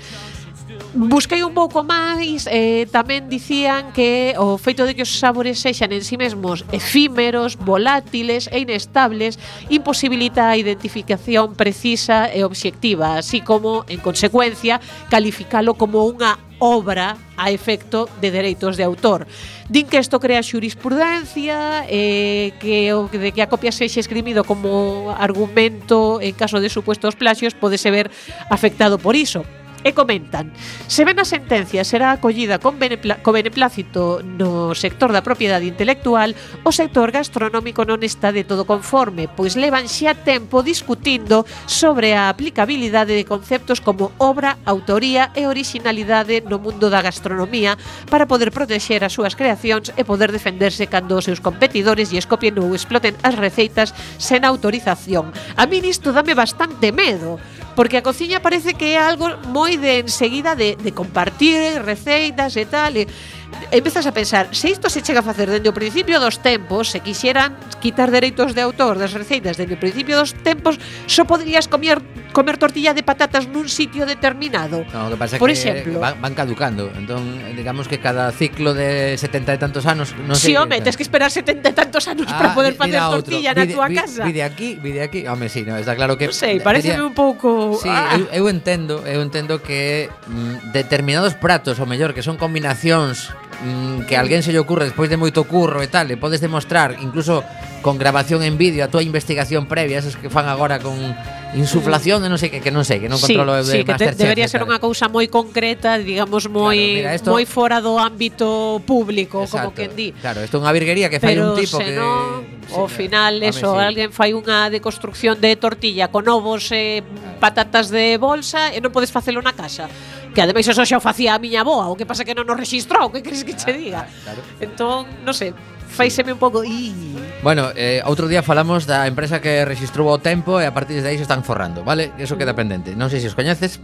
Busquei un pouco máis, eh, tamén dicían que o feito de que os sabores sexan en si sí mesmos efímeros, volátiles e inestables imposibilita a identificación precisa e obxectiva, así como, en consecuencia, calificalo como unha obra a efecto de dereitos de autor. Din que isto crea xurisprudencia, eh, que o de que a copia sexe escribido como argumento en caso de supuestos plaxios podese ver afectado por iso. E comentan, se ven a sentencia será acollida con co beneplácito no sector da propiedade intelectual, o sector gastronómico non está de todo conforme, pois levan xa tempo discutindo sobre a aplicabilidade de conceptos como obra, autoría e originalidade no mundo da gastronomía para poder protexer as súas creacións e poder defenderse cando os seus competidores lle escopien ou exploten as receitas sen autorización. A mí isto dame bastante medo, Porque a cociña parece que é algo moi de enseguida de, de compartir receitas e tal. E, empezas a pensar, se isto se chega a facer dende o principio dos tempos, se quixeran quitar dereitos de autor das receitas dende o principio dos tempos, só poderías comer comer tortilla de patatas nun sitio determinado. No, que pasa Por que exemplo, van, van caducando. Entón, digamos que cada ciclo de 70 e tantos anos, non sei. Si, home, tens que esperar 70 e tantos anos ah, para poder facer tortilla na túa casa. Vide aquí, vide aquí. Home, si, sí, no, está claro que Non sei, pareceme un pouco Sí, ah. eu, eu entendo, eu entendo que mm, determinados pratos, ou mellor que son combinacións mm, que alguén se lle ocurre despois de moito curro e tal, e podes demostrar incluso con grabación en vídeo a túa investigación previa, esas que fan agora con insuflación de non sei que que non sei, que non sí, controlo sí, de sí, que te, debería ser unha cousa moi concreta, digamos moi claro, mira, esto, moi fora do ámbito público, exacto, como quen di. Claro, isto é unha virguería que fai Pero un tipo se que no, sí, ao final eso, sí. alguén fai unha deconstrucción de tortilla con ovos e eh, patatas de bolsa e non podes facelo na casa. Que ademais eso xa o facía a miña boa, o que pasa que non o registrou, que crees que che ah, diga? Claro, claro. Entón, non sei, sé, faiseme un pouco i. Bueno, eh, outro día falamos da empresa que registrou o tempo e a partir de aí se están forrando, vale? Eso queda mm. pendente. Non sei se os coñeces,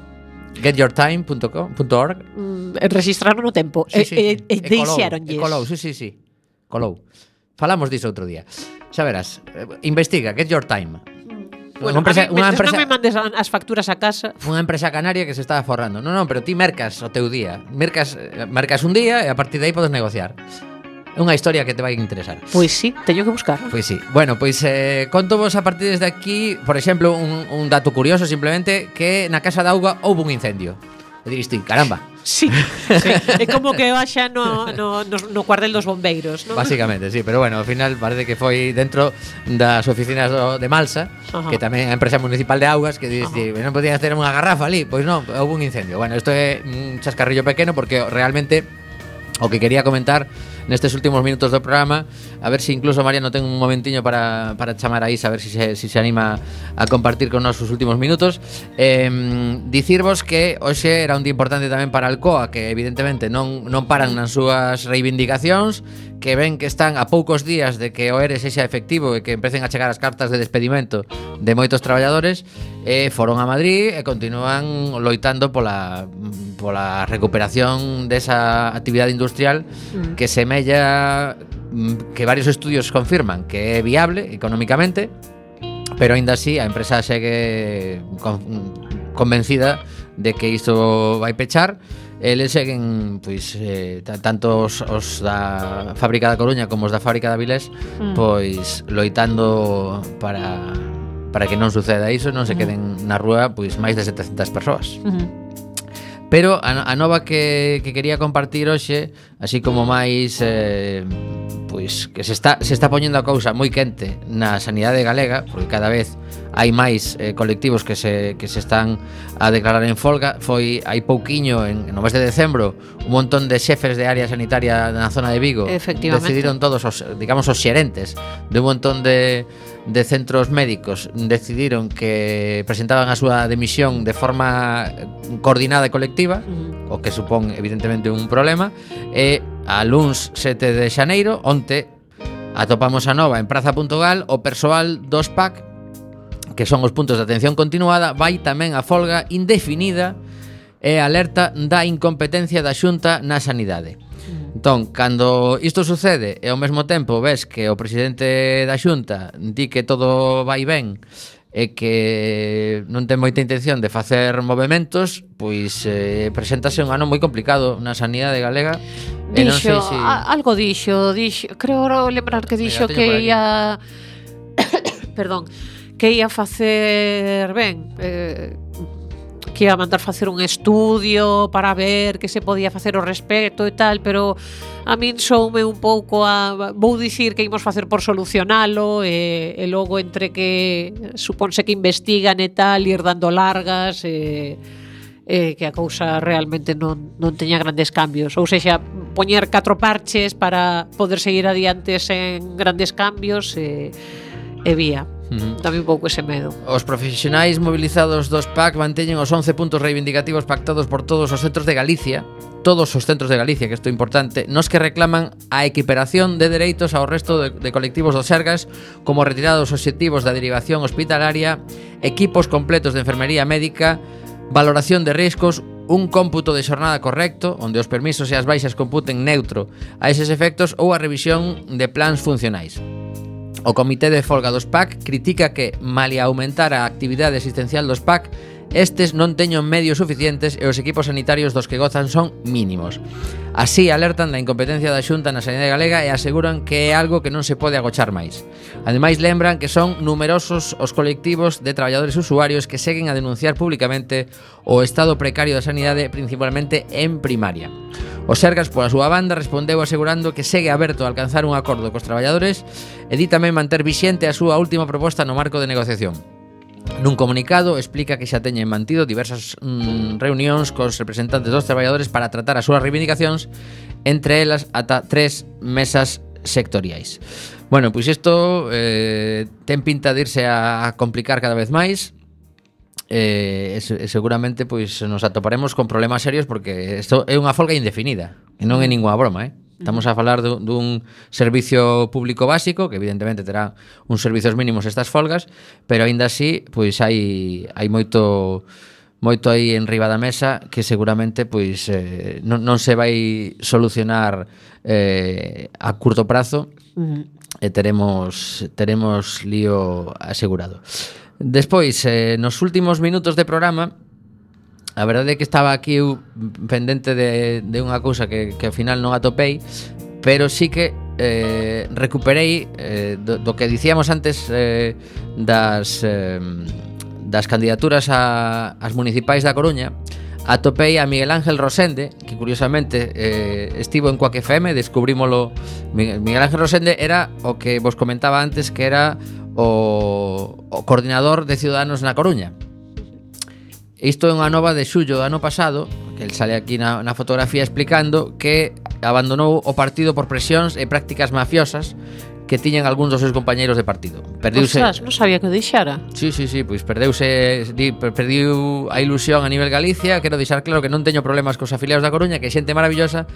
getyourtime.org mm, eh, Registraron o tempo. Sí, sí, e, e, e deixaronlles colou, sí, sí, sí. Colou. Falamos diso outro día. Xa verás eh, Investiga, get your time mm. Bueno, unha empresa, mí, unha empresa, non me mandes as facturas a casa. Unha empresa canaria que se estaba forrando. Non, non, pero ti mercas o teu día. Mercas, eh, mercas un día e a partir de aí podes negociar. É unha historia que te vai interesar. Pois sí, teño que buscar. Pois sí. Bueno, pois eh, conto vos a partir desde aquí, por exemplo, un, un dato curioso simplemente, que na Casa da Auga houve un incendio. E diris ti, caramba. Sí, sí. é como que vaxa no, no, no, no cuartel dos bombeiros, ¿no? Básicamente, sí, pero bueno, ao final parece que foi dentro das oficinas do, de Malsa, Ajá. que tamén é a empresa municipal de augas, que dices, non podían hacer unha garrafa ali, pois non, houve un incendio. Bueno, isto é un chascarrillo pequeno porque realmente o que quería comentar nestes últimos minutos do programa A ver se si incluso Mariano ten un momentiño para, para chamar a Isa A ver se si se, si se anima a compartir con nós os últimos minutos eh, Dicirvos que hoxe era un día importante tamén para Alcoa Que evidentemente non, non paran nas súas reivindicacións que ven que están a poucos días de que o ERE sexa efectivo e que empecen a chegar as cartas de despedimento de moitos traballadores e foron a Madrid e continúan loitando pola, pola recuperación desa actividade industrial mm. que semella que varios estudios confirman que é viable económicamente, pero aínda así a empresa segue con, convencida de que isto vai pechar eles seguen pois eh, tanto os, os da fábrica da Coruña como os da fábrica da Vilés mm. pois loitando para para que non suceda iso, non se mm-hmm. queden na rúa pois máis de 700 persoas. Uh. Pero a, a nova que, que quería compartir hoxe, así como máis eh, pois que se está se está poñendo a cousa moi quente na sanidade galega, porque cada vez hai máis eh, colectivos que se que se están a declarar en folga. Foi hai pouquiño en no mes de decembro, un montón de xefes de área sanitaria na zona de Vigo decidiron todos os digamos os xerentes de un montón de de centros médicos decidiron que presentaban a súa demisión de forma coordinada e colectiva, uh -huh. o que supón evidentemente un problema, e a luns 7 de xaneiro, onte atopamos a nova en praza.gal o persoal dos PAC que son os puntos de atención continuada, vai tamén a folga indefinida e alerta da incompetencia da Xunta na sanidade. Entón, cando isto sucede e ao mesmo tempo ves que o presidente da Xunta di que todo vai ben e que non ten moita intención de facer movimentos, pois eh, preséntase un ano moi complicado na sanidade galega. Dixo, e non sei si... a, algo dixo, dixo, creo lembrar que dixo Mira, que ia... perdón, que ia facer ben, eh, que ia mandar facer un estudio para ver que se podía facer o respecto e tal, pero a min soume un pouco a vou dicir que imos facer por solucionalo e, e logo entre que suponse que investigan e tal ir dando largas e eh, que a cousa realmente non, non teña grandes cambios. Ou seja, poñer catro parches para poder seguir adiante sen grandes cambios e, eh, e vía. Uh. Dame un pouco ese medo. Os profesionais mobilizados dos PAC manteñen os 11 puntos reivindicativos pactados por todos os centros de Galicia, todos os centros de Galicia, que isto é importante, nos que reclaman a equiparación de dereitos ao resto de, de colectivos dos Sergas, como retirados obxectivos da derivación hospitalaria, equipos completos de enfermería médica, valoración de riscos, un cómputo de xornada correcto, onde os permisos e as baixas computen neutro a eses efectos ou a revisión de plans funcionais. O Comité de Folga dos PAC critica que, malia aumentar a actividade asistencial dos PAC, estes non teñen medios suficientes e os equipos sanitarios dos que gozan son mínimos. Así alertan da incompetencia da Xunta na sanidade galega e aseguran que é algo que non se pode agochar máis. Ademais lembran que son numerosos os colectivos de traballadores usuarios que seguen a denunciar públicamente o estado precario da sanidade principalmente en primaria. O Sergas, pola súa banda, respondeu asegurando que segue aberto a alcanzar un acordo cos traballadores e di tamén manter vixente a súa última proposta no marco de negociación. Nun comunicado explica que xa teñen mantido diversas mm, reunións cos representantes dos traballadores para tratar as súas reivindicacións, entre elas ata tres mesas sectoriais. Bueno, pois isto eh, ten pinta de irse a complicar cada vez máis, eh, e seguramente pois nos atoparemos con problemas serios porque isto é unha folga indefinida, e non é ninguna broma, eh? Estamos a falar dun, dun servicio público básico que evidentemente terá uns servizos mínimos estas folgas, pero aínda así, pois hai hai moito moito aí en riba da mesa que seguramente pois eh, non, non se vai solucionar eh, a curto prazo uh -huh. e teremos teremos lío asegurado. Despois, eh, nos últimos minutos de programa A verdade é que estaba aquí eu pendente de, de unha cousa que, que ao final non atopei Pero sí que eh, recuperei eh, do, do que dicíamos antes eh, das, eh, das candidaturas a, as municipais da Coruña Atopei a Miguel Ángel Rosende, que curiosamente eh, estivo en Coac FM, descubrímolo. Miguel Ángel Rosende era o que vos comentaba antes que era o, o coordinador de Ciudadanos na Coruña. Isto é unha nova de xullo do ano pasado Que el sale aquí na, na fotografía explicando Que abandonou o partido por presións e prácticas mafiosas que tiñan algúns dos seus compañeiros de partido. Perdiuse. Ostras, non sabía que o deixara. Sí, sí, sí, pois perdeuse, di, perdiu a ilusión a nivel Galicia, quero deixar claro que non teño problemas cos afiliados da Coruña, que xente maravillosa,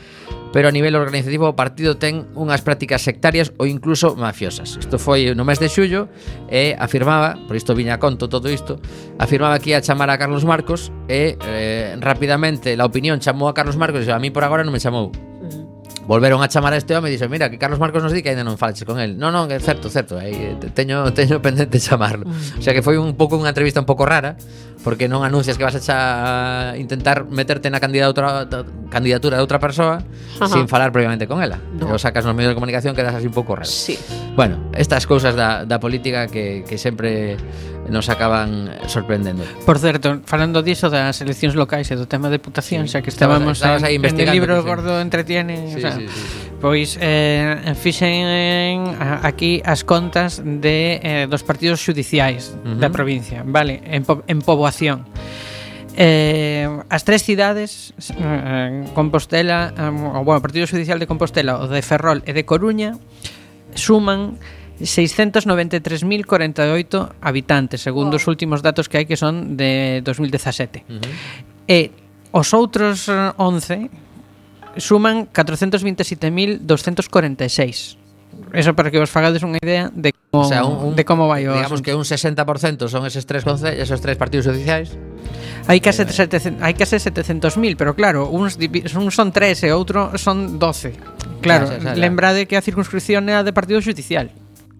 pero a nivel organizativo o partido ten unhas prácticas sectarias ou incluso mafiosas. Isto foi no mes de xullo e afirmaba, por isto viña a conto todo isto, afirmaba que ia chamar a Carlos Marcos e eh, rapidamente la opinión chamou a Carlos Marcos e a mí por agora non me chamou. Volveron a chamar a este home e dixo, mira, que Carlos Marcos nos di que ainda non falaches con el. Non, non, é certo, certo, aí, eh, teño, teño pendente chamarlo. Mm. O sea que foi un pouco unha entrevista un pouco rara, porque non anuncias que vas a intentar meterte na candidatura candidatura de outra persoa Ajá. sin falar previamente con ela. No. O sacas nos medios de comunicación quedas así un pouco raro. Sí. Bueno, estas cousas da, da política que, que sempre nos acaban sorprendendo. Por certo, falando diso das eleccións locais e do tema de deputación, sí. xa que estábamos estabas, estabas en, en el libro gordo entretiene, sí, o sea, sí, sí, sí. Pois eh, fixen eh, aquí as contas de eh, dos partidos judiciais uh -huh. da provincia, vale, en, po en poboación. Eh, as tres cidades eh, Compostela eh, o, bueno, o Partido Judicial de Compostela o de Ferrol e de Coruña suman 693.048 habitantes segundo oh. os últimos datos que hai que son de 2017 uh -huh. e os outros eh, 11 suman 427.246. Eso para que vos fagades unha idea de como, o sea, un, un, de como vai o Digamos asunto. que un 60% son eses tres esos tres partidos judiciais. Hai case, eh, 700, hai case 700.000, pero claro, uns, un son tres e outro son 12. Claro, xa, xa, xa. lembrade que a circunscripción é a de partido judicial.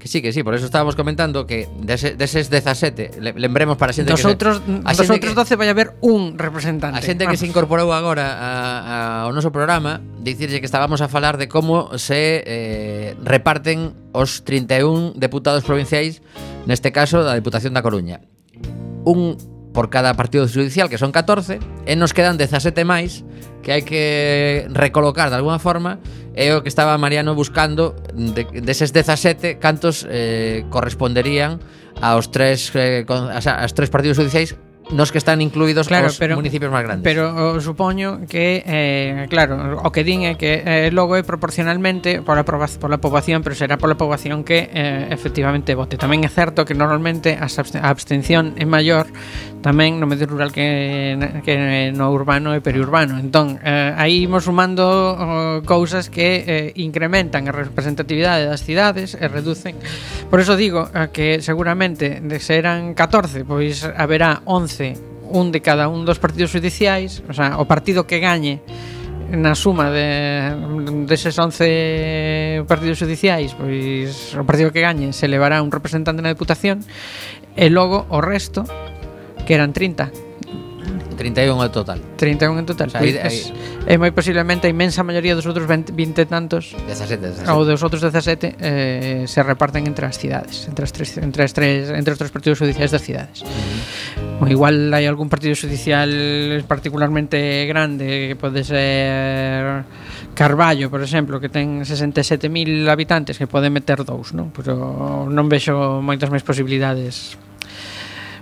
Que sí, que sí, por eso estábamos comentando que deses, deses 17, lembremos para a xente dos que... Outros, se, a dos xente outros 12 vai haber un representante. A xente que se incorporou agora a, a, ao noso programa, dicirlle que estábamos a falar de como se eh, reparten os 31 deputados provinciais, neste caso da Deputación da Coruña. Un por cada partido judicial, que son 14, e nos quedan 17 máis que hai que recolocar de alguna forma é o que estaba Mariano buscando de, deses 17 cantos eh, corresponderían aos tres eh, con, as, tres partidos judiciais nos que están incluídos claro, os pero, municipios máis grandes. Pero o, supoño que eh, claro, o que din é que eh, logo é proporcionalmente pola pola poboación, pero será pola poboación que eh, efectivamente vote. Tamén é certo que normalmente a abstención é maior tamén no medio rural que, que no urbano e periurbano. Entón, eh, aí imos sumando oh, cousas que eh, incrementan a representatividade das cidades e reducen. Por eso digo eh, que seguramente de serán 14, pois haberá 11, un de cada un dos partidos judiciais, o sea, o partido que gañe na suma de deses 11 partidos judiciais, pois o partido que gañe se levará un representante na deputación e logo o resto que eran 30. 31 en total. 31 en total. O sea, pois. É moi posiblemente a inmensa maioría dos outros 20, 20 tantos 17, 17. ou dos outros 17 eh, se reparten entre as cidades, entre as tres entre as tres entre os tres partidos judiciais das cidades. Uh -huh. Igual hai algún partido judicial particularmente grande que pode ser Carballo, por exemplo, que ten 67.000 habitantes que pode meter dous, non? Pero non vexo moitas máis posibilidades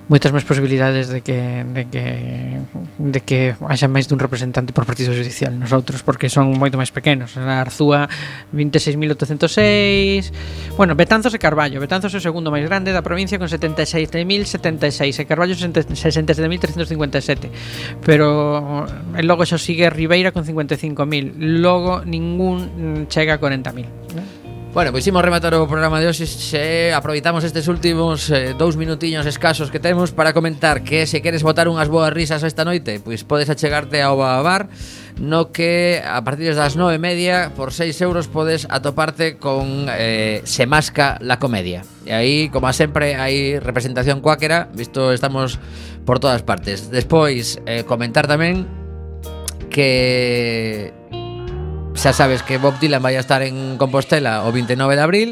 moitas máis posibilidades de que de que de que haxa máis dun representante por partido judicial nosotros porque son moito máis pequenos. Na Arzúa 26.806. Bueno, Betanzos e Carballo. Betanzos é o segundo máis grande da provincia con 76.076 e Carballo 67.357. Pero e logo xa sigue Ribeira con 55.000. Logo ningún mm, chega a 40.000, ¿no? Bueno, pois imos rematar o programa de hoxe se aproveitamos estes últimos eh, dous minutiños escasos que temos para comentar que se queres botar unhas boas risas esta noite, pois podes achegarte ao Babar no que a partir das nove e media por seis euros podes atoparte con eh, Se Masca la Comedia. E aí, como sempre, hai representación cuáquera, visto estamos por todas partes. Despois, eh, comentar tamén que xa sabes que Bob Dylan vai a estar en Compostela o 29 de abril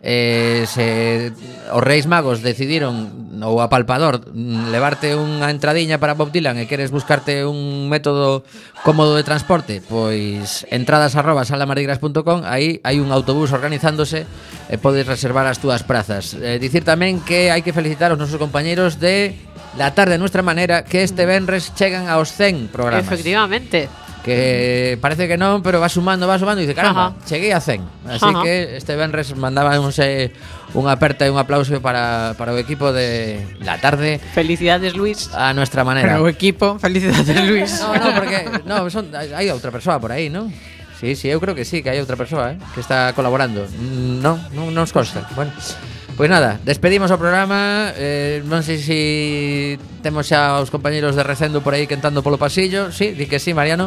eh, se, os reis magos decidiron ou apalpador levarte unha entradiña para Bob Dylan e queres buscarte un método cómodo de transporte pois entradas arroba salamardigras.com aí hai un autobús organizándose e podes reservar as túas prazas. Eh, dicir tamén que hai que felicitar os nosos compañeros de La tarde a nuestra manera que este venres chegan aos 100 programas. Efectivamente que parece que non, pero va sumando, va sumando e dice, caramba, Ajá. cheguei a 100. Así Ajá. que este mandaba mandábamos eh, unha aperta e un aplauso para, para o equipo de la tarde. Felicidades, Luis. A nuestra manera. Para o equipo, felicidades, Luis. no, no, porque no, son, hai outra persoa por aí, non? Sí, sí, eu creo que sí, que hai outra persoa eh, que está colaborando. Mm, non, non nos consta. Bueno, Pois nada, despedimos o programa eh, Non sei se temos xa os compañeros de Recendo por aí cantando polo pasillo. Sí, di que sí, Mariano.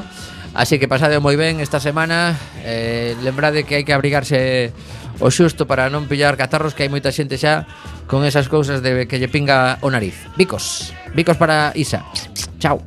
Así que pasade moi ben esta semana. Eh, Lembrade que hai que abrigarse o xusto para non pillar catarros Que hai moita xente xa con esas cousas de que lle pinga o nariz. Bicos, bicos para Isa. Chao.